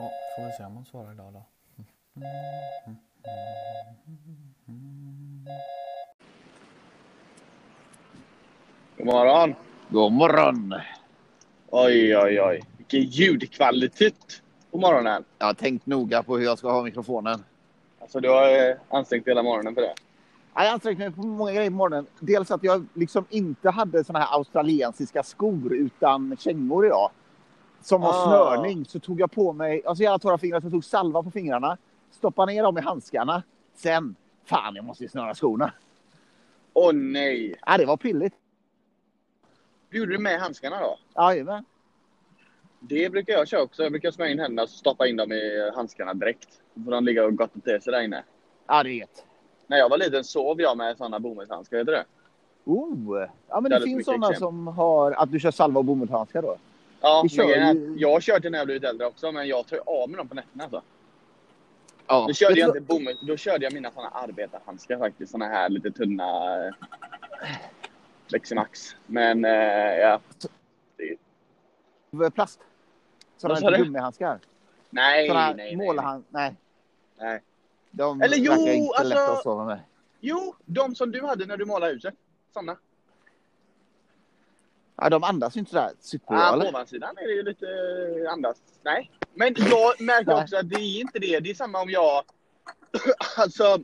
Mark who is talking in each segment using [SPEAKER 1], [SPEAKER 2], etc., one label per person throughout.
[SPEAKER 1] Ja, får vi se om hon svarar idag då.
[SPEAKER 2] God morgon.
[SPEAKER 3] God morgon!
[SPEAKER 2] Oj, oj, oj. Vilken ljudkvalitet på morgonen.
[SPEAKER 3] Jag har tänkt noga på hur jag ska ha mikrofonen.
[SPEAKER 2] Alltså, du har eh, ansträngt hela morgonen för det.
[SPEAKER 3] Jag har ansträngt mig på många grejer på morgonen. Dels att jag liksom inte hade såna här australiensiska skor utan kängor idag. Som har
[SPEAKER 2] Ah.
[SPEAKER 3] snörning. Så tog jag på mig, alltså jag hade torra fingrar, så jag tog salva på fingrarna. Stoppade ner dem i handskarna. Sen, fan jag måste ju snöra skorna.
[SPEAKER 2] Åh nej.
[SPEAKER 3] Ja, det var pilligt.
[SPEAKER 2] Du gjorde det med handskarna då?
[SPEAKER 3] Jajamän.
[SPEAKER 2] Det brukar jag köra också. Jag brukar smörja in händerna och stoppa in dem i handskarna direkt. Så får de ligga och gotta till sig där inne.
[SPEAKER 3] Ja, det är gött.
[SPEAKER 2] När jag var liten sov jag med sådana bomullshandskar, du det?
[SPEAKER 3] Oh. Ja, men det
[SPEAKER 2] Väldigt
[SPEAKER 3] finns sådana
[SPEAKER 2] exem.
[SPEAKER 3] som har att du kör salva och bomullshandskar då.
[SPEAKER 2] Ja,
[SPEAKER 3] Vi kör ju-
[SPEAKER 2] jag har kört det när jag blivit äldre också, men jag tar av mig dem på nätterna alltså.
[SPEAKER 3] Ja.
[SPEAKER 2] Då körde jag inte bomull, då körde jag mina såna arbetarhandskar faktiskt. Såna här lite tunna eh, Leximax. Men eh, ja.
[SPEAKER 3] vad? Plast. Sådana gummihandskar.
[SPEAKER 2] Nej,
[SPEAKER 3] Sådana
[SPEAKER 2] nej, nej. nej.
[SPEAKER 3] Nej.
[SPEAKER 2] nej.
[SPEAKER 3] De
[SPEAKER 2] Eller jo,
[SPEAKER 3] inte
[SPEAKER 2] alltså-
[SPEAKER 3] lätta att sova med.
[SPEAKER 2] Jo, de som du hade när du målade huset. Såna.
[SPEAKER 3] Ja, de andas ju inte sådär superbra
[SPEAKER 2] Ah, på ovansidan är det ju lite eh, andas. Nej. Men jag märker också att det är inte det. Det är samma om jag... alltså...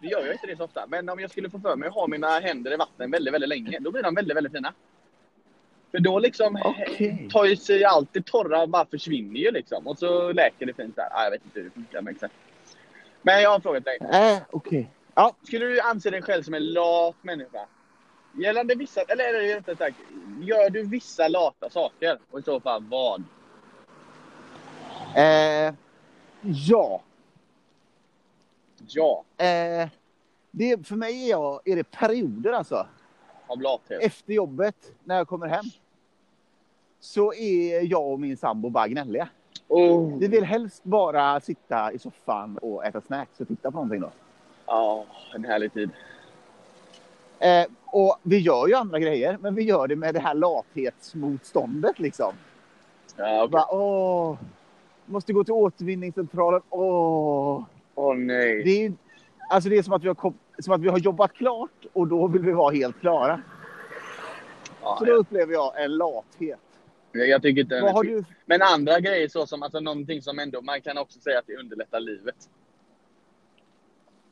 [SPEAKER 2] Det gör jag inte det så ofta. Men om jag skulle få för mig att ha mina händer i vatten väldigt, väldigt länge. Då blir de väldigt, väldigt fina. För då liksom
[SPEAKER 3] Okej.
[SPEAKER 2] tar ju sig allt det torra bara försvinner ju liksom. Och så läker det fint där. Ah, jag vet inte hur det funkar men exakt. Men jag har frågat dig.
[SPEAKER 3] Äh, okej. Ja,
[SPEAKER 2] Skulle du anse dig själv som en lat människa? Gällande vissa, eller rättare sagt, gör du vissa lata saker? Och i så fall vad?
[SPEAKER 3] eh, ja.
[SPEAKER 2] Ja,
[SPEAKER 3] Eh, det, för mig är, jag, är det perioder alltså.
[SPEAKER 2] av lathet.
[SPEAKER 3] Efter jobbet, när jag kommer hem. Så är jag och min sambo bara gnälliga.
[SPEAKER 2] Oh.
[SPEAKER 3] Vi vill helst bara sitta i soffan och äta snacks och titta på någonting då.
[SPEAKER 2] Ja, en härlig tid.
[SPEAKER 3] Eh, och vi gör ju andra grejer, men vi gör det med det här lathetsmotståndet liksom.
[SPEAKER 2] Ja, okej.
[SPEAKER 3] Bara, åh, måste gå till återvinningscentralen. Åh.
[SPEAKER 2] Åh nej.
[SPEAKER 3] Det är, alltså det är som att, vi har kom, som att vi har jobbat klart och då vill vi vara helt klara.
[SPEAKER 2] Ja,
[SPEAKER 3] Så då upplever jag en lathet.
[SPEAKER 2] jag, tycker inte
[SPEAKER 3] Vad har du?
[SPEAKER 2] Men andra grejer så som alltså någonting som ändå, man kan också säga att det underlättar livet.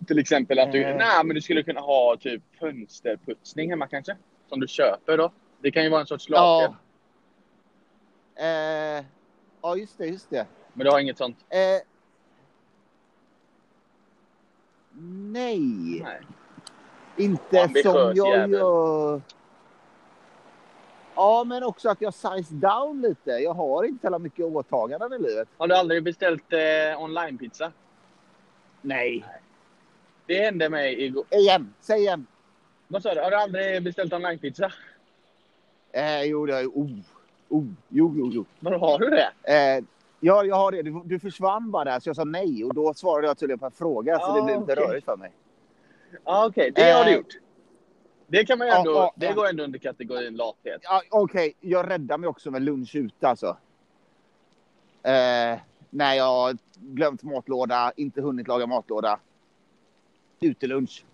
[SPEAKER 2] Till exempel att du,
[SPEAKER 3] Eh.
[SPEAKER 2] nej men du skulle kunna ha typ fönsterputsning hemma kanske? Som du köper då. Det kan ju vara en sorts lathet.
[SPEAKER 3] Ja. Eh, ja, just det, just det.
[SPEAKER 2] Men du har inget sånt?
[SPEAKER 3] Eh, nej,
[SPEAKER 2] Nej.
[SPEAKER 3] inte
[SPEAKER 2] Ambitiös
[SPEAKER 3] som jag
[SPEAKER 2] jävel.
[SPEAKER 3] gör. Ja, men också att jag size down lite. Jag har inte så mycket åtaganden i livet.
[SPEAKER 2] Har du aldrig beställt eh, online-pizza?
[SPEAKER 3] Nej.
[SPEAKER 2] Det hände mig igår.
[SPEAKER 3] Igen, säg igen.
[SPEAKER 2] Vad sa du? Har du aldrig beställt online-pizza?
[SPEAKER 3] Eh, jo, det har jag. Oh, oh, jo, jo, jo.
[SPEAKER 2] Var har du det?
[SPEAKER 3] Eh, ja, jag har det. Du, du försvann bara där, så jag sa nej. Och då svarade jag tydligen på en fråga, så
[SPEAKER 2] Ah,
[SPEAKER 3] det blev lite
[SPEAKER 2] okej.
[SPEAKER 3] rörigt för mig.
[SPEAKER 2] Ja, okej. Det har du
[SPEAKER 3] Eh,
[SPEAKER 2] gjort. Det kan man ändå...
[SPEAKER 3] ja,
[SPEAKER 2] det
[SPEAKER 3] ja.
[SPEAKER 2] går ändå under kategorin lathet.
[SPEAKER 3] Ja, Okej, jag räddar mig också med lunch ute alltså. Eh, när jag glömt matlåda, inte hunnit laga matlåda. Utelunch.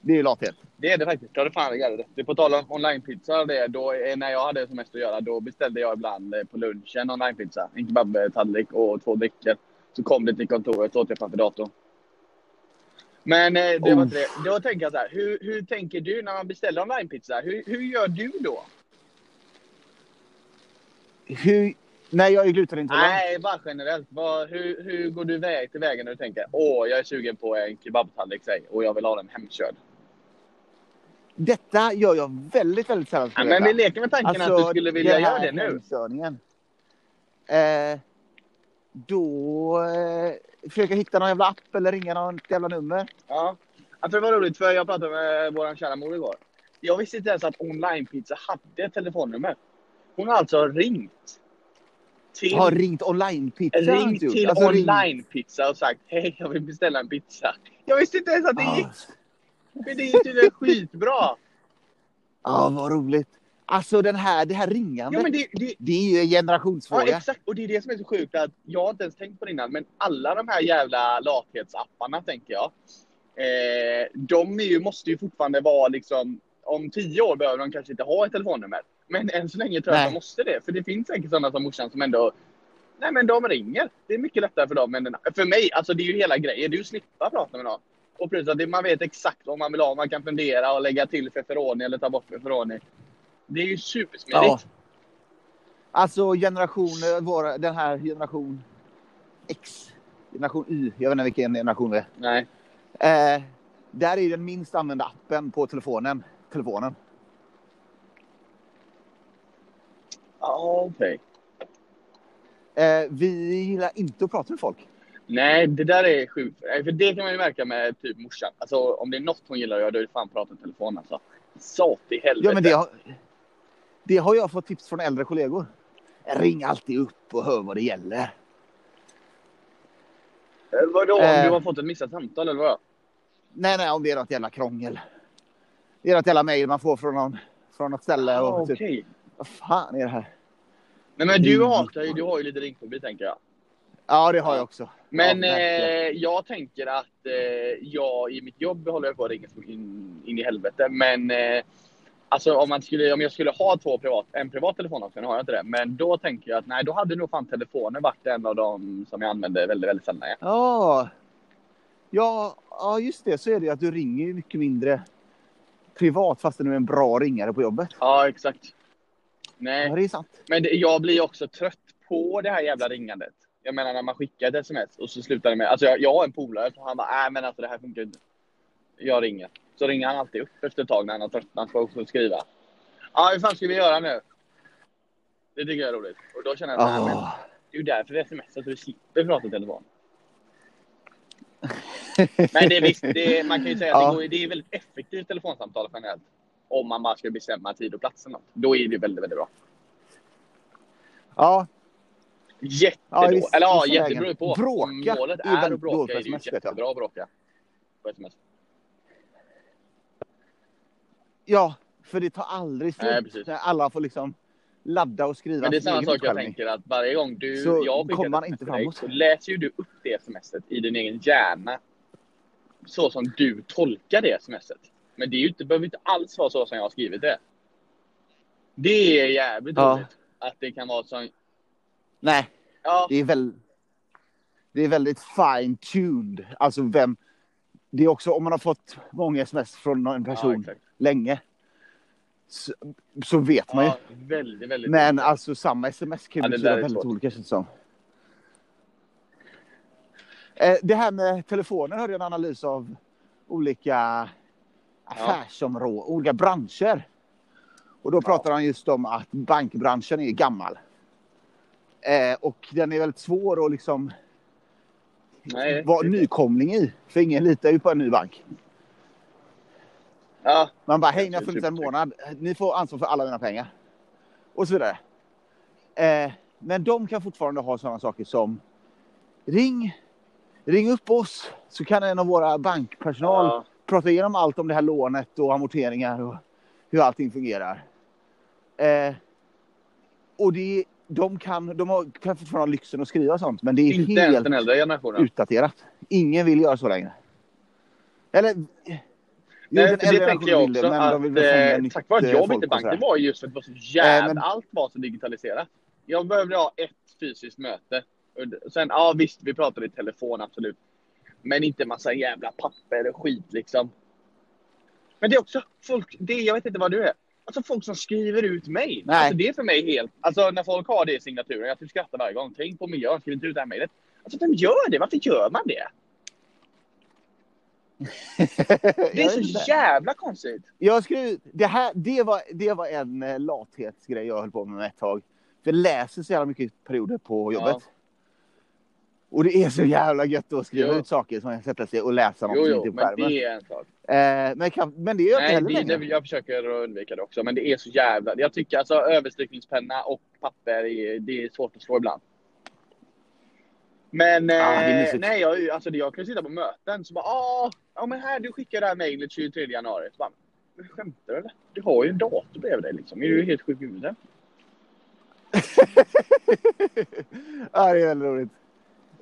[SPEAKER 3] Det är lathet.
[SPEAKER 2] Det är det faktiskt. Det har du fan Det är På tal om online-pizza, det, då, när jag hade som mest att göra, då beställde jag ibland eh, på lunchen online-pizza. En kebabtallrik och två drickor. Så kom det till kontoret så åt jag framför datorn. Men eh, det var
[SPEAKER 3] Oh.
[SPEAKER 2] inte det. Då tänker jag så här, hur, hur tänker du när man beställer online-pizza? Hur, hur gör du då?
[SPEAKER 3] Hur, när jag är glutenintolerant?
[SPEAKER 2] Nej, bara generellt. Vad, hur, hur går du väg till vägen när du tänker åh, jag är sugen på en kebabtallrik och jag vill ha den hemkörd?
[SPEAKER 3] Detta gör jag väldigt, väldigt sällan.
[SPEAKER 2] Ja, men vi leker med tanken att du skulle vilja göra det nu.
[SPEAKER 3] hemkörningen. Eh, då eh, försöker jag hitta någon jävla app eller ringa något jävla nummer.
[SPEAKER 2] Ja. för det var roligt för jag pratade med vår kära mor igår. Jag visste inte ens att online-pizza hade ett telefonnummer. Hon har alltså ringt. Till,
[SPEAKER 3] Har ringt online-pizza.
[SPEAKER 2] ringt till
[SPEAKER 3] Alltså,
[SPEAKER 2] online-pizza och sagt hej, jag vill beställa en pizza. Jag visste inte ens att det
[SPEAKER 3] Ah,
[SPEAKER 2] gick. Men det är tydligen skitbra.
[SPEAKER 3] Ja, vad roligt. Alltså den här, det här ringandet.
[SPEAKER 2] Ja, men det, det,
[SPEAKER 3] Det är ju en
[SPEAKER 2] ja,
[SPEAKER 3] generationsfråga.
[SPEAKER 2] exakt. Och det är det som är så sjukt att jag har inte ens tänkt på det innan, men alla de här jävla lathetsapparna tänker jag. Eh, de ju, måste ju fortfarande vara liksom, om tio år behöver de kanske inte ha ett telefonnummer. Men än så länge tror jag att
[SPEAKER 3] Nej.
[SPEAKER 2] de måste det. För det finns säkert sådana som morsan som ändå, nej men de ringer. Det är mycket lättare för dem än en, För mig, alltså det är ju hela grejen. Det är ju att slippa prata med någon. Och plus att det, man vet exakt vad man vill ha. Man kan fundera och lägga till feferoni eller ta bort feferoni. Det är ju supersmidigt.
[SPEAKER 3] Ja. Alltså generation, eh, våra, den här generation X, generation Y, jag vet inte vilken generation det är.
[SPEAKER 2] Nej.
[SPEAKER 3] Eh, där är den minst använda appen på telefonen. telefonen.
[SPEAKER 2] Ja, okej.
[SPEAKER 3] Eh, vi gillar inte att prata med folk.
[SPEAKER 2] Nej, det där är sjukt. Nej, För det kan man ju märka med typ morsan. Alltså om det är något hon gillar att göra, då är det fan prata i telefon alltså. Sat i helvete.
[SPEAKER 3] Ja, men det har, det har jag fått tips från äldre kollegor. Ring alltid upp och hör vad det gäller.
[SPEAKER 2] Eh, Vadå, om
[SPEAKER 3] Eh.
[SPEAKER 2] du har fått ett missat samtal eller vad?
[SPEAKER 3] Nej, nej, om det är något jävla krångel. Det är något jävla mejl man får från, någon, från något ställe. Och
[SPEAKER 2] Ah,
[SPEAKER 3] typ,
[SPEAKER 2] okej.
[SPEAKER 3] vad fan är det här?
[SPEAKER 2] Nej men du
[SPEAKER 3] Mm.
[SPEAKER 2] hatar ju, du har ju lite ringfobi tänker jag.
[SPEAKER 3] Ja, det har jag också.
[SPEAKER 2] Men
[SPEAKER 3] Ja,
[SPEAKER 2] eh, jag tänker att eh, jag i mitt jobb håller jag på att ringa in, in i helvete. Men eh, alltså om, man skulle, om jag skulle ha två privat, en privat telefon också, nu har jag inte det. Men då tänker jag att nej, då hade nog fan telefonen varit en av de som jag använde väldigt, väldigt sällan. Ja.
[SPEAKER 3] Ja. ja, ja, just det. Så är det ju att du ringer mycket mindre privat fast du är en bra ringare på jobbet.
[SPEAKER 2] ja, exakt. Nej,
[SPEAKER 3] Ja, det är sant.
[SPEAKER 2] men det, jag blir också trött på det här jävla ringandet. Jag menar när man skickar ett sms och så slutar det med, alltså jag, jag har en polare som han bara, nej men alltså det här funkar inte. Jag ringer. Så ringer han alltid upp efter ett tag när han har tröttnat på att skriva. Ja, hur fan ska vi göra nu? Det tycker jag är roligt. Och då känner jag, nej men
[SPEAKER 3] Ah.
[SPEAKER 2] det är ju därför vi smsar så du slipper prata i telefon. Men det är visst, det är, man kan ju säga att
[SPEAKER 3] Ja.
[SPEAKER 2] det, går, det är väldigt effektivt telefonsamtal generellt. Om man bara ska bestämma tid och plats eller något. Då är det väldigt, väldigt bra.
[SPEAKER 3] Ja,
[SPEAKER 2] Jättebra.
[SPEAKER 3] Ja, i viss-
[SPEAKER 2] Eller ja, jättebra
[SPEAKER 3] lägen.
[SPEAKER 2] på.
[SPEAKER 3] Bråka
[SPEAKER 2] Målet
[SPEAKER 3] är
[SPEAKER 2] att bråka.
[SPEAKER 3] dåligt
[SPEAKER 2] Är det ju jättebra att bråka. På sms.
[SPEAKER 3] ja, för det tar aldrig
[SPEAKER 2] Nej,
[SPEAKER 3] slut. När alla får liksom ladda och skriva
[SPEAKER 2] Men det är samma sak jag tänker att varje gång du,
[SPEAKER 3] Så
[SPEAKER 2] jag
[SPEAKER 3] kommer man inte
[SPEAKER 2] till dig,
[SPEAKER 3] framåt.
[SPEAKER 2] så läser ju du upp det smset i din egen hjärna. Så som du tolkar det smset. Men det är ju inte, behöver inte alls vara så som jag har skrivit det. Det är jävligt
[SPEAKER 3] Ja.
[SPEAKER 2] roligt. Att det kan vara så.
[SPEAKER 3] Nej,
[SPEAKER 2] Ja,
[SPEAKER 3] det är väl. Det är väldigt fine tuned. Alltså vem. Det är också om man har fått många sms från en
[SPEAKER 2] ja,
[SPEAKER 3] person
[SPEAKER 2] exakt.
[SPEAKER 3] länge. Så, så vet man ju.
[SPEAKER 2] Ja, väldigt, väldigt
[SPEAKER 3] Men
[SPEAKER 2] roligt.
[SPEAKER 3] alltså samma sms kan
[SPEAKER 2] Ja,
[SPEAKER 3] ju
[SPEAKER 2] det
[SPEAKER 3] betyda väldigt
[SPEAKER 2] svårt.
[SPEAKER 3] olika känns det som. Eh, Det här med telefonen hörde jag en analys av olika affärsområden, olika branscher. Och då pratar han just om att bankbranschen är gammal. Eh, och den är väldigt svår att liksom
[SPEAKER 2] Nej,
[SPEAKER 3] vara nykomling i. För ingen litar ju på en ny bank.
[SPEAKER 2] Ja,
[SPEAKER 3] Man bara, hej ni har funnits en
[SPEAKER 2] supertryggt.
[SPEAKER 3] månad. Ni får ansvar för alla mina pengar. Och så vidare. Eh, men de kan fortfarande ha sådana saker som ring, ring upp oss så kan en av våra bankpersonal
[SPEAKER 2] ja.
[SPEAKER 3] Prata igenom allt om det här lånet och amorteringar och hur allting fungerar. Eh, och det, de, kan, de har, kan fortfarande ha lyxen att skriva sånt men det är
[SPEAKER 2] Inte
[SPEAKER 3] helt
[SPEAKER 2] den äldre generationen.
[SPEAKER 3] utdaterat. Ingen vill göra så längre. Eller...
[SPEAKER 2] Nej, det tänker jag också
[SPEAKER 3] det,
[SPEAKER 2] att eh, tack vare att jag bytte bank, det var just för att det var så jävla,
[SPEAKER 3] Eh, men-
[SPEAKER 2] allt var så digitaliserat. Jag behövde ha ett fysiskt möte. Sen, ja visst, vi pratade i telefon, absolut. Men inte massa jävla papper och skit liksom. Men det är också folk, det, jag vet inte vad du är. Alltså folk som skriver ut.
[SPEAKER 3] Nej.
[SPEAKER 2] Alltså det är för mig helt, alltså när folk har det i signaturen, jag typ skrattar varje gång. Tänk på miljön, skriv inte ut det här mejlet. Alltså vem gör det? Varför gör man det? Det är så jävla konstigt.
[SPEAKER 3] Jag skulle, det, här, det, var, det var en eh, lathetsgrej jag höll på med ett tag. För jag läser så jävla mycket perioder på jobbet.
[SPEAKER 2] Ja.
[SPEAKER 3] Och det är så jävla gött att skriva
[SPEAKER 2] Jo.
[SPEAKER 3] ut saker som jag sätter sig och läsa något
[SPEAKER 2] Jo, jo,
[SPEAKER 3] på
[SPEAKER 2] men
[SPEAKER 3] skärmen.
[SPEAKER 2] det är en sak.
[SPEAKER 3] Eh, men, kan, men det gör jag inte heller längre.
[SPEAKER 2] jag försöker undvika det också. Men det är så jävla... Jag tycker alltså överstrykningspenna och papper, är, det är svårt att slå ibland. Men eh,
[SPEAKER 3] mysigt.
[SPEAKER 2] nej, jag, alltså, jag kan sitta på möten så bara ah, ja men här du skickar det här mejlet 23 januari. Så bara, Skämtar du eller? Du har ju en dator bredvid dig liksom. Är du helt sjuk i huvudet?
[SPEAKER 3] ja, det är väldigt roligt.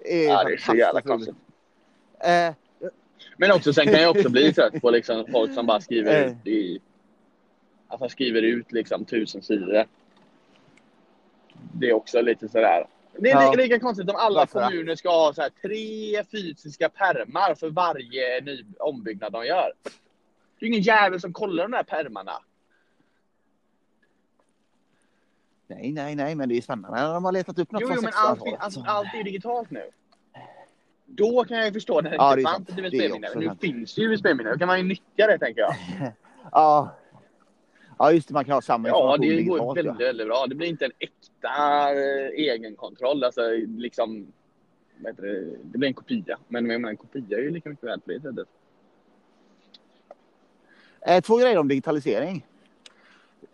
[SPEAKER 3] Är,
[SPEAKER 2] Ja, det är så jävla konstigt.
[SPEAKER 3] Eh,
[SPEAKER 2] Men också sen kan jag också bli trött på liksom folk som bara skriver
[SPEAKER 3] Eh.
[SPEAKER 2] ut i... Alltså skriver ut liksom tusen sidor. Det är också lite sådär. Det är
[SPEAKER 3] Ja.
[SPEAKER 2] lika, lika konstigt om alla
[SPEAKER 3] Varför?
[SPEAKER 2] kommuner ska ha så här tre fysiska permar för varje ny ombyggnad de gör. Det är ingen jävel som kollar de där permarna.
[SPEAKER 3] Nej, nej, nej, men det är spännande när de har letat upp något
[SPEAKER 2] Jo,
[SPEAKER 3] från
[SPEAKER 2] jo men
[SPEAKER 3] 1600-talet.
[SPEAKER 2] allt, allt, allt är ju digitalt nu. Då kan jag ju förstå när det
[SPEAKER 3] Ja,
[SPEAKER 2] inte
[SPEAKER 3] det
[SPEAKER 2] fanns ett USB-minne. Nu
[SPEAKER 3] sant.
[SPEAKER 2] finns det ju USB-minne. Då kan man ju nyttja det tänker jag.
[SPEAKER 3] Ja. ja, just det. Man kan ha samma
[SPEAKER 2] Ja,
[SPEAKER 3] information
[SPEAKER 2] det går väldigt, väldigt bra. Det blir inte en äkta eh, egenkontroll. Alltså liksom... Vad det? det blir en kopia. Men jag menar, en kopia är ju lika mycket värt på det sättet.
[SPEAKER 3] Eh, två grejer om digitalisering.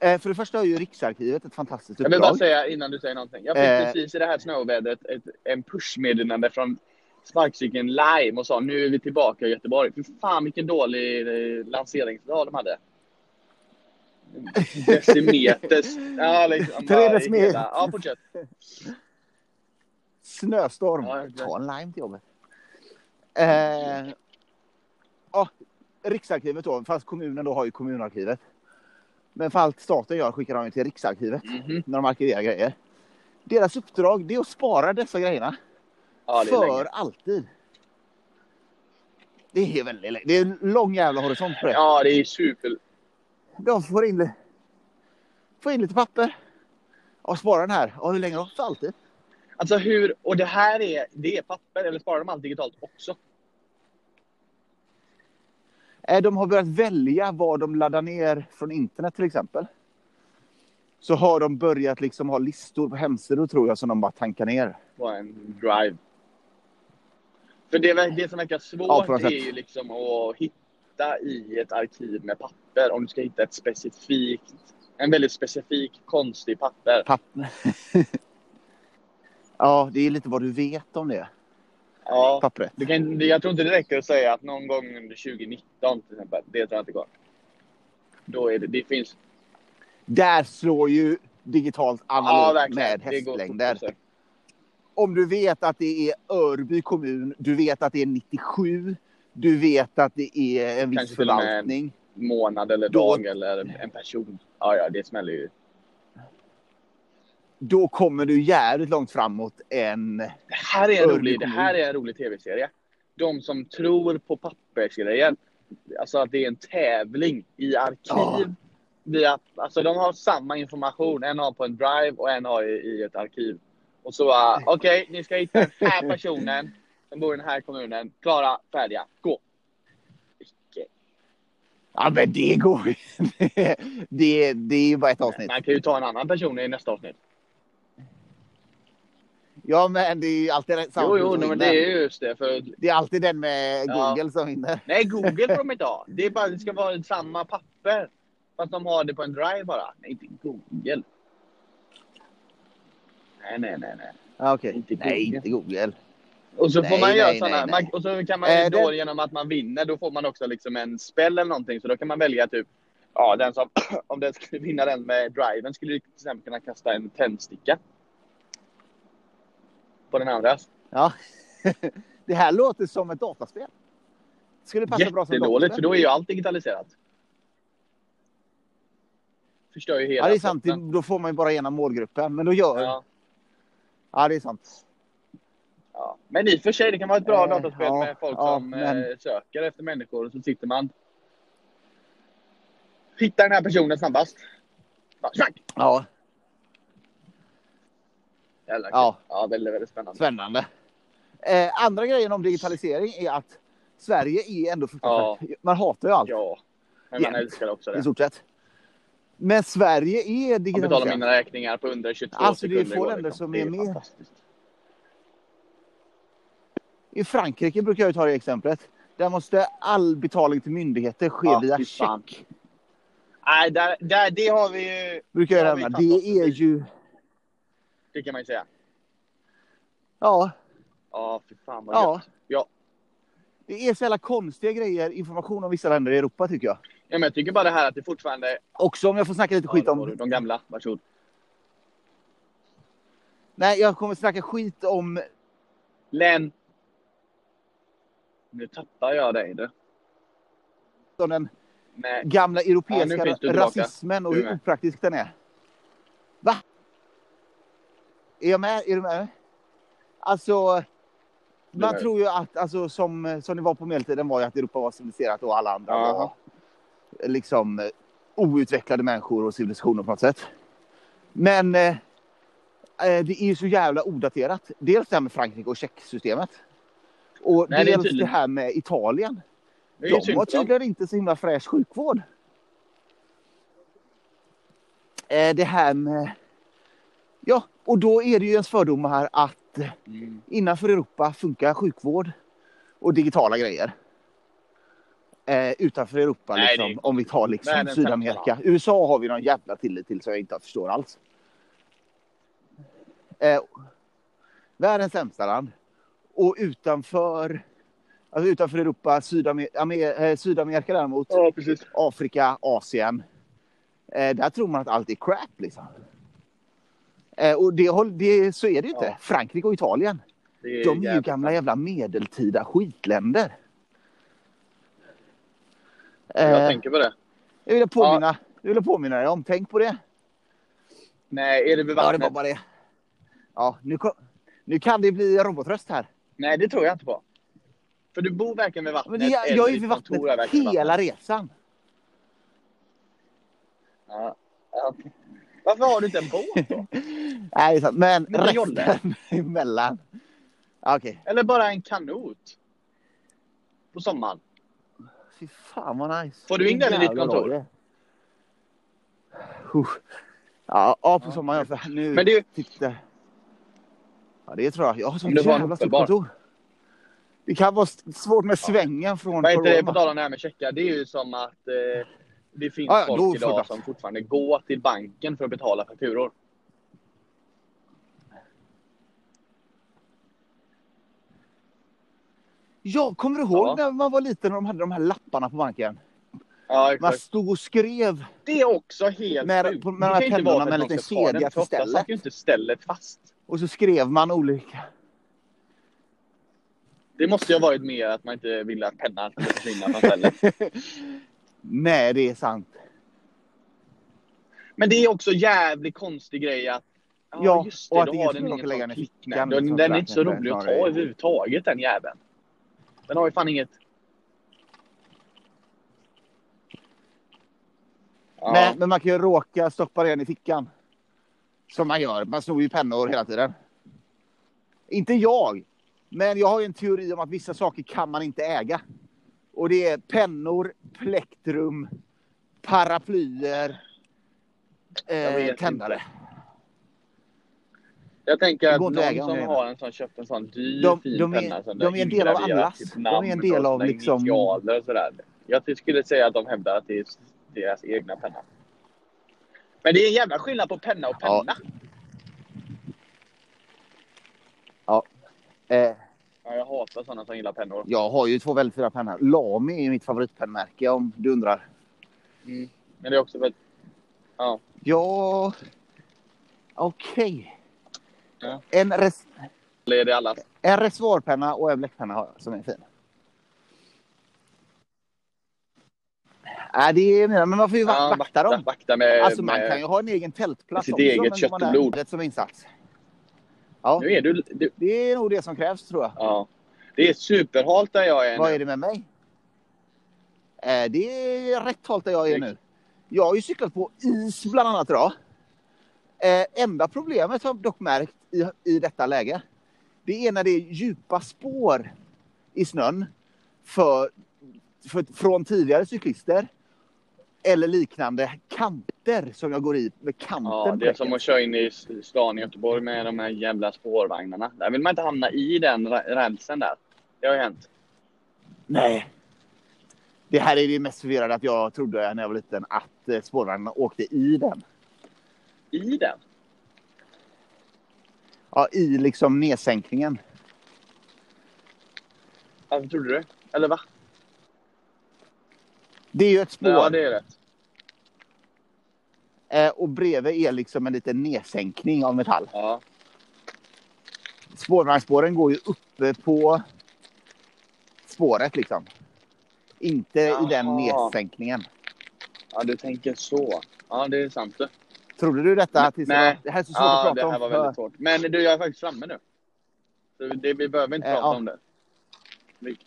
[SPEAKER 3] Eh, för det första har ju Riksarkivet ett fantastiskt
[SPEAKER 2] Jag vill
[SPEAKER 3] uppdrag.
[SPEAKER 2] bara säga innan du säger någonting. Jag fick
[SPEAKER 3] Eh.
[SPEAKER 2] precis i det här snövädret ett, en pushmeddelande från sparkcykeln Lime och sa nu är vi tillbaka i Göteborg. Fy fan vilken dålig eh, lanseringsdag de hade. Decimeters. Ja, liksom,
[SPEAKER 3] Tre decimeter.
[SPEAKER 2] Ja, fortsätt.
[SPEAKER 3] Snöstorm.
[SPEAKER 2] Ja,
[SPEAKER 3] Ta en lime till jobbet. Eh, ja, Riksarkivet då, fast kommunen då har ju kommunarkivet. Men för allt staten gör skickar de till Riksarkivet
[SPEAKER 2] Mhm.
[SPEAKER 3] när de arkiverar grejer. Deras uppdrag det är att spara dessa grejerna
[SPEAKER 2] Ja,
[SPEAKER 3] för
[SPEAKER 2] länge.
[SPEAKER 3] alltid. Det är väldigt länge. Det är en lång jävla horisont på det.
[SPEAKER 2] Ja, det är super.
[SPEAKER 3] De får in, får in lite papper. Och spara den här. Och hur länge då? För alltid.
[SPEAKER 2] Alltså hur, och det här är, det är papper eller sparar de allt digitalt också?
[SPEAKER 3] Eh, De har börjat välja vad de laddar ner från internet till exempel. Så har de börjat liksom ha listor på hemsidor tror jag som de bara tankar ner.
[SPEAKER 2] på en drive. För det, det som verkar
[SPEAKER 3] Ja,
[SPEAKER 2] svårt
[SPEAKER 3] något
[SPEAKER 2] är ju liksom att hitta i ett arkiv med papper. Om du ska hitta ett specifikt, en väldigt specifik konstig papper.
[SPEAKER 3] Papper. ja, det är lite vad du vet om det.
[SPEAKER 2] Ja,
[SPEAKER 3] Pappret.
[SPEAKER 2] du kan, jag tror inte det räcker att säga att någon gång under 2019 till exempel. Det tror jag inte går. Då är det, det finns.
[SPEAKER 3] Där slår ju digitalt
[SPEAKER 2] Ja,
[SPEAKER 3] analogt
[SPEAKER 2] verkligen.
[SPEAKER 3] med hästlängder. Om du vet att det är Örby kommun, du vet att det är 97, du vet att det är en viss
[SPEAKER 2] Kanske
[SPEAKER 3] förvaltning.
[SPEAKER 2] Månad eller
[SPEAKER 3] Då-
[SPEAKER 2] dag eller en person. Ja, ja, det smäller ju.
[SPEAKER 3] Då kommer du jävligt långt framåt än...
[SPEAKER 2] Det här är en rolig, det
[SPEAKER 3] kommun.
[SPEAKER 2] här är en rolig tv-serie. De som tror på pappersgrejen. Alltså att det är en tävling i arkiv.
[SPEAKER 3] Ja.
[SPEAKER 2] Via, alltså de har samma information. En har på en drive och en har i, i ett arkiv. Och så, uh, okej, ni ska hitta den här personen som bor i den här kommunen. Klara, färdiga, gå.
[SPEAKER 3] Ja, men det går ju. Det, det, det är ju bara ett avsnitt.
[SPEAKER 2] Man kan ju ta en annan person i nästa avsnitt.
[SPEAKER 3] Ja, men det är ju alltid samma
[SPEAKER 2] Jo, jo, men det är just det. För,
[SPEAKER 3] Det är alltid den med
[SPEAKER 2] Ja.
[SPEAKER 3] Google som vinner.
[SPEAKER 2] nej, Google får de inte ha. Det, är bara, det ska vara samma papper. Fast de har det på en drive bara. Nej, inte Google. Nej, nej, nej, nej.
[SPEAKER 3] Ja, Okej.
[SPEAKER 2] Inte
[SPEAKER 3] Nej, inte Google.
[SPEAKER 2] Och så får
[SPEAKER 3] Nej,
[SPEAKER 2] man göra
[SPEAKER 3] nej, nej.
[SPEAKER 2] Man, och så kan man
[SPEAKER 3] Eh,
[SPEAKER 2] då
[SPEAKER 3] det-
[SPEAKER 2] genom att man vinner, då får man också liksom en spel eller någonting. Så då kan man välja typ, ja den som, om den skulle vinna den med driven skulle du till exempel kunna kasta en tändsticka. På den andra.
[SPEAKER 3] Ja. Det här låter som ett dataspel. Skulle passa bra som dataspel.
[SPEAKER 2] för då är ju allt digitaliserat. Förstör ju hela
[SPEAKER 3] Ja, det är sant.
[SPEAKER 2] plotten.
[SPEAKER 3] Då får man ju bara ena målgruppen. Men då gör... Ja,
[SPEAKER 2] Ja,
[SPEAKER 3] det är sant.
[SPEAKER 2] ja. Men i och för sig, det kan vara ett bra
[SPEAKER 3] Eh,
[SPEAKER 2] dataspel
[SPEAKER 3] ja,
[SPEAKER 2] med folk
[SPEAKER 3] ja,
[SPEAKER 2] som
[SPEAKER 3] men-
[SPEAKER 2] eh, söker efter människor och så sitter man. Hittar den här personen snabbast.
[SPEAKER 3] Ja,
[SPEAKER 2] Jävla.
[SPEAKER 3] Ja.
[SPEAKER 2] ja, väldigt, väldigt spännande.
[SPEAKER 3] spännande. Eh, andra grejen om digitalisering är att Sverige är ändå fruktansvärt... Man hatar ju allt
[SPEAKER 2] Ja, men man
[SPEAKER 3] Jämt.
[SPEAKER 2] älskar också
[SPEAKER 3] i
[SPEAKER 2] det.
[SPEAKER 3] stort sett. Men Sverige är
[SPEAKER 2] Jag betalar
[SPEAKER 3] digitaliserat.
[SPEAKER 2] mina räkningar på under 22
[SPEAKER 3] Alltså, det är
[SPEAKER 2] sekunder.
[SPEAKER 3] få länder
[SPEAKER 2] liksom.
[SPEAKER 3] som
[SPEAKER 2] det
[SPEAKER 3] är
[SPEAKER 2] är
[SPEAKER 3] med. I Frankrike brukar jag ta det exemplet. Där måste all betalning till myndigheter ske
[SPEAKER 2] Ja,
[SPEAKER 3] via check.
[SPEAKER 2] Nej, där, där, det har vi ju...
[SPEAKER 3] Brukar jag
[SPEAKER 2] Ja, fattar.
[SPEAKER 3] Det är ju...
[SPEAKER 2] Det kan man ju säga.
[SPEAKER 3] Ja,
[SPEAKER 2] Ja, fy fan vad
[SPEAKER 3] Ja.
[SPEAKER 2] gött. Ja.
[SPEAKER 3] det är så jävla konstiga grejer, information om vissa länder i Europa tycker jag.
[SPEAKER 2] Ja, men jag tycker bara det här att det fortfarande...
[SPEAKER 3] Också om jag får snacka lite skit
[SPEAKER 2] Ja, får
[SPEAKER 3] om...
[SPEAKER 2] De gamla, varsågod.
[SPEAKER 3] Nej, jag kommer snacka skit om...
[SPEAKER 2] Len. Nu tappar jag dig du.
[SPEAKER 3] om den
[SPEAKER 2] Nej.
[SPEAKER 3] gamla
[SPEAKER 2] Ja,
[SPEAKER 3] europeiska
[SPEAKER 2] tillbaka.
[SPEAKER 3] rasismen och hur opraktisk den är. Va? Är jag med? Är du med? Alltså, man tror ju att, alltså, som, som det var på medeltiden var ju att Europa var civiliserat och alla andra
[SPEAKER 2] Jaha.
[SPEAKER 3] var liksom eh, outvecklade människor och civilisationer på något sätt. Men eh, eh, det är ju så jävla odaterat. Dels det här med Frankrike och checksystemet. Och
[SPEAKER 2] Nej, det är
[SPEAKER 3] dels det,
[SPEAKER 2] tydligt.
[SPEAKER 3] här med Italien.
[SPEAKER 2] Det
[SPEAKER 3] De har tydligen inte så himla fräsch sjukvård. Eh, Det här med... Ja, och då är det ju ens fördomar att eh,
[SPEAKER 2] Mm.
[SPEAKER 3] innanför Europa funkar sjukvård och digitala grejer. Eh, utanför Europa,
[SPEAKER 2] Nej,
[SPEAKER 3] liksom,
[SPEAKER 2] det
[SPEAKER 3] om vi tar liksom
[SPEAKER 2] Världens
[SPEAKER 3] Sydamerika. USA har vi någon jävla tillit till så jag inte förstår alls. Eh, världens sämsta land. Och utanför, alltså utanför Europa, Sydamer- Amer- eh, Sydamerika däremot,
[SPEAKER 2] Ja.
[SPEAKER 3] Afrika, Asien. Eh, där tror man att allt är crap liksom. Eh, och det, det, så är det ju inte.
[SPEAKER 2] Ja.
[SPEAKER 3] Frankrike och Italien.
[SPEAKER 2] Är
[SPEAKER 3] De är ju gamla jävla medeltida skitländer.
[SPEAKER 2] Jag
[SPEAKER 3] Eh,
[SPEAKER 2] tänker på det.
[SPEAKER 3] jag vill påminna, jag vill påminna dig om. Tänk på det.
[SPEAKER 2] Nej, är det vid
[SPEAKER 3] Ja, det var bara det. Ja, nu, nu kan det bli robotröst här.
[SPEAKER 2] Nej, det tror jag inte på. För du bor verkligen vid vattnet.
[SPEAKER 3] Men jag
[SPEAKER 2] eller
[SPEAKER 3] är vid vattnet hela
[SPEAKER 2] vattnet.
[SPEAKER 3] resan.
[SPEAKER 2] Ja. Ja. Varför har du inte en båt då?
[SPEAKER 3] Nej, det är sant. Men resten emellan. Okej.
[SPEAKER 2] Eller bara en kanot? På sommaren.
[SPEAKER 3] Fy fan vad nice.
[SPEAKER 2] Får du in den i ditt kontor?
[SPEAKER 3] Ja, ja, på sommaren. ja, För nu
[SPEAKER 2] Men ju-
[SPEAKER 3] titta. Ja, det tror jag. Jag har sånt jävla stort kontor. Det kan vara svårt med svängen från
[SPEAKER 2] Vad heter det, på tal om det här med checkar. Det är ju som att eh, det finns
[SPEAKER 3] Ja,
[SPEAKER 2] folk idag som fortfarande går till banken för att betala fakturor.
[SPEAKER 3] Ja, kommer du ihåg
[SPEAKER 2] Ja.
[SPEAKER 3] när man var liten och de hade de här lapparna på banken?
[SPEAKER 2] Ja,
[SPEAKER 3] Man stod och skrev.
[SPEAKER 2] Det är också helt
[SPEAKER 3] Med- på- med de här pennorna med en liten kedja till stället.
[SPEAKER 2] satt inte stället fast.
[SPEAKER 3] Och så skrev man olika.
[SPEAKER 2] Det måste ju ha varit mer att man inte ville att pennan skulle försvinna från stället.
[SPEAKER 3] Nej, det är sant.
[SPEAKER 2] Men det är också jävligt konstig grej att Ja,
[SPEAKER 3] Ja,
[SPEAKER 2] just
[SPEAKER 3] och
[SPEAKER 2] det.
[SPEAKER 3] att
[SPEAKER 2] Då har den ingen
[SPEAKER 3] lägga den
[SPEAKER 2] klick.
[SPEAKER 3] liksom,
[SPEAKER 2] den är inte så rolig att ta överhuvudtaget den jäveln. Den har ju fan inget... Ja,
[SPEAKER 3] Nej, men man kan ju råka stoppa den i fickan. Som man gör. Man snor ju pennor hela tiden. Inte jag. Men jag har ju en teori om att vissa saker kan man inte äga. Och det är pennor, plektrum, paraplyer, eh, tändare.
[SPEAKER 2] inte. Jag tänker att någon
[SPEAKER 3] äga
[SPEAKER 2] som har en sån, köpt en sån dyr
[SPEAKER 3] De-
[SPEAKER 2] fin
[SPEAKER 3] de är-
[SPEAKER 2] penna som
[SPEAKER 3] de är en del av allas.
[SPEAKER 2] sitt
[SPEAKER 3] De är en del av liksom-
[SPEAKER 2] initialer och sådär. Jag skulle säga att de hävdar att det är deras egna penna. Men det är en jävla skillnad på penna och
[SPEAKER 3] Ja.
[SPEAKER 2] penna.
[SPEAKER 3] Eh,
[SPEAKER 2] Ja, jag hatar sådana som gillar pennor.
[SPEAKER 3] jag har ju två väldigt fina pennor. Lamy är mitt favoritpennmärke om du undrar.
[SPEAKER 2] Mm. Men det är också att... Ja.
[SPEAKER 3] Ja, okej.
[SPEAKER 2] Ja.
[SPEAKER 3] En, res, en reservoarpenna och en bläckpenna har jag som är fin. Äh, det är mina, men man får ju
[SPEAKER 2] Ja,
[SPEAKER 3] ja, vakta dem.
[SPEAKER 2] Vakta med...
[SPEAKER 3] Alltså man
[SPEAKER 2] med
[SPEAKER 3] kan ju ha en egen tältplats
[SPEAKER 2] sitt
[SPEAKER 3] också,
[SPEAKER 2] eget
[SPEAKER 3] men
[SPEAKER 2] kött och blod.
[SPEAKER 3] som insats. Ja,
[SPEAKER 2] Nu är du... du
[SPEAKER 3] det är nog det som krävs tror jag.
[SPEAKER 2] ja. Det är superhalt där jag är
[SPEAKER 3] Vad
[SPEAKER 2] nu.
[SPEAKER 3] är det med mig? Eh, det är rätt halt där jag är nu. Jag har ju cyklat på is bland annat idag. Eh, enda problemet har jag dock märkt i, i detta läge. Det är när det är djupa spår i snön för, för, från tidigare cyklister. Eller liknande kanter som jag går i med kanten.
[SPEAKER 2] Ja, det är som att köra in i stan i Göteborg med de här jävla spårvagnarna. Där vill man inte hamna i den rälsen där. Det har ju hänt.
[SPEAKER 3] Nej. Det här är det mest förvirrade att jag trodde när jag var liten att eh, spårvagnarna åkte i den.
[SPEAKER 2] I den?
[SPEAKER 3] Ja, i liksom nedsänkningen.
[SPEAKER 2] Varför trodde du? Eller va?
[SPEAKER 3] Det är ju ett spår.
[SPEAKER 2] Ja, det är rätt.
[SPEAKER 3] eh, och bredvid är liksom en liten nedsänkning av metall.
[SPEAKER 2] Ja.
[SPEAKER 3] Spårvagnsspåren går ju uppe på spåret liksom. Inte i den nedsänkningen.
[SPEAKER 2] ja, du tänker så. Ja, det är sant det.
[SPEAKER 3] Trodde du detta? Tills
[SPEAKER 2] Nej.
[SPEAKER 3] Det här är så svårt
[SPEAKER 2] Ja,
[SPEAKER 3] att
[SPEAKER 2] det
[SPEAKER 3] prata
[SPEAKER 2] här
[SPEAKER 3] om.
[SPEAKER 2] var väldigt svårt. Men du, jag är faktiskt framme nu. Så det, vi behöver inte
[SPEAKER 3] Eh,
[SPEAKER 2] prata
[SPEAKER 3] ja.
[SPEAKER 2] om det.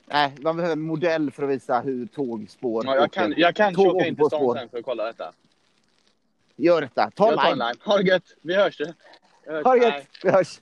[SPEAKER 3] Nej, man behöver en modell för att visa hur tågspår
[SPEAKER 2] Ja, jag
[SPEAKER 3] åker.
[SPEAKER 2] kan, jag kan
[SPEAKER 3] Tåg
[SPEAKER 2] åka in till stan sen för att kolla detta.
[SPEAKER 3] Gör detta. Ta
[SPEAKER 2] en
[SPEAKER 3] lime.
[SPEAKER 2] Ha det gött. Vi hörs du. Hörs.
[SPEAKER 3] Ha det gött. Vi hörs.